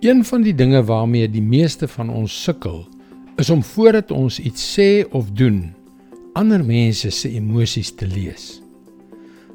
Een van die dinge waarmee die meeste van ons sukkel, is om voordat ons iets sê of doen, ander mense se emosies te lees.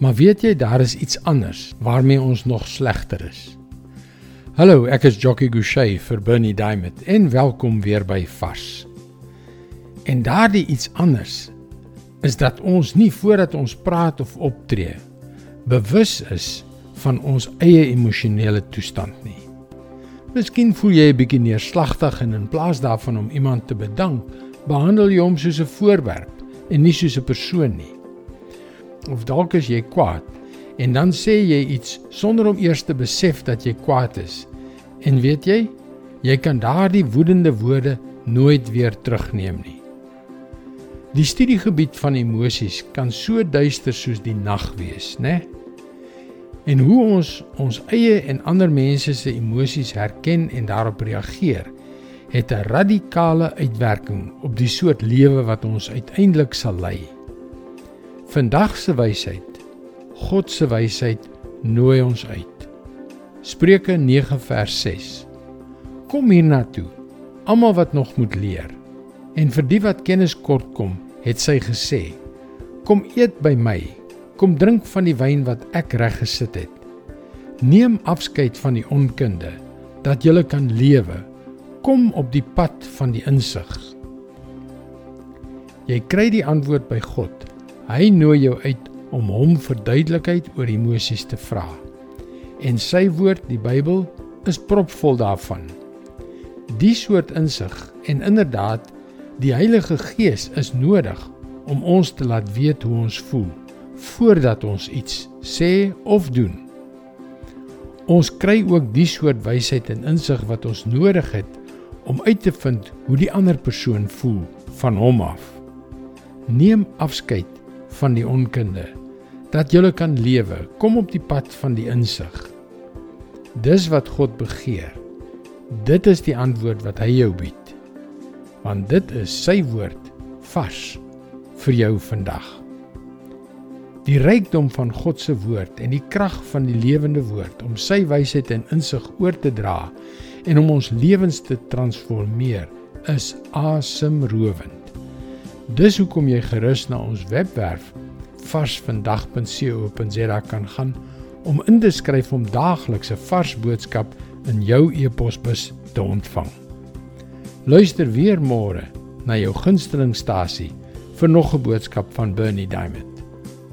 Maar weet jy daar is iets anders waarmee ons nog slegter is. Hallo, ek is Jockey Gouchee vir Bernie Diamond en welkom weer by Vars. En daardie iets anders is dat ons nie voordat ons praat of optree bewus is van ons eie emosionele toestand nie. Miskien voel jy 'n bietjie neerslagtig en in plaas daarvan om iemand te bedank, behandel jy hom soos 'n voorwerp en nie soos 'n persoon nie. Of dalk is jy kwaad en dan sê jy iets sonder om eers te besef dat jy kwaad is. En weet jy, jy kan daardie woedende woorde nooit weer terugneem nie. Die studiegebied van emosies kan so duister soos die nag wees, né? En hoe ons ons eie en ander mense se emosies herken en daarop reageer, het 'n radikale uitwerking op die soort lewe wat ons uiteindelik sal lei. Vandag se wysheid, God se wysheid nooi ons uit. Spreuke 9 vers 6. Kom hiernatoe, almal wat nog moet leer. En vir die wat kennis kort kom, het sy gesê: Kom eet by my. Kom drink van die wyn wat ek reg gesit het. Neem afskeid van die onkunde dat jy kan lewe. Kom op die pad van die insig. Jy kry die antwoord by God. Hy nooi jou uit om hom verduidelikheid oor emosies te vra. En sy woord, die Bybel, is propvol daarvan. Die soort insig en inderdaad Die Heilige Gees is nodig om ons te laat weet hoe ons voel voordat ons iets sê of doen. Ons kry ook die soort wysheid en insig wat ons nodig het om uit te vind hoe die ander persoon voel van hom af. Neem afskeid van die onkunde dat jy kan lewe. Kom op die pad van die insig. Dis wat God begeer. Dit is die antwoord wat hy jou bied want dit is sy woord vars vir jou vandag. Die rykdom van God se woord en die krag van die lewende woord om sy wysheid en insig oor te dra en om ons lewens te transformeer is asemrowend. Dis hoekom jy gerus na ons webwerf varsvandag.co.za kan gaan om in te skryf om daagliks 'n vars boodskap in jou e-posbus te ontvang. Luister weer môre na jou gunstelingstasie vir nog 'n boodskap van Bernie Diamond.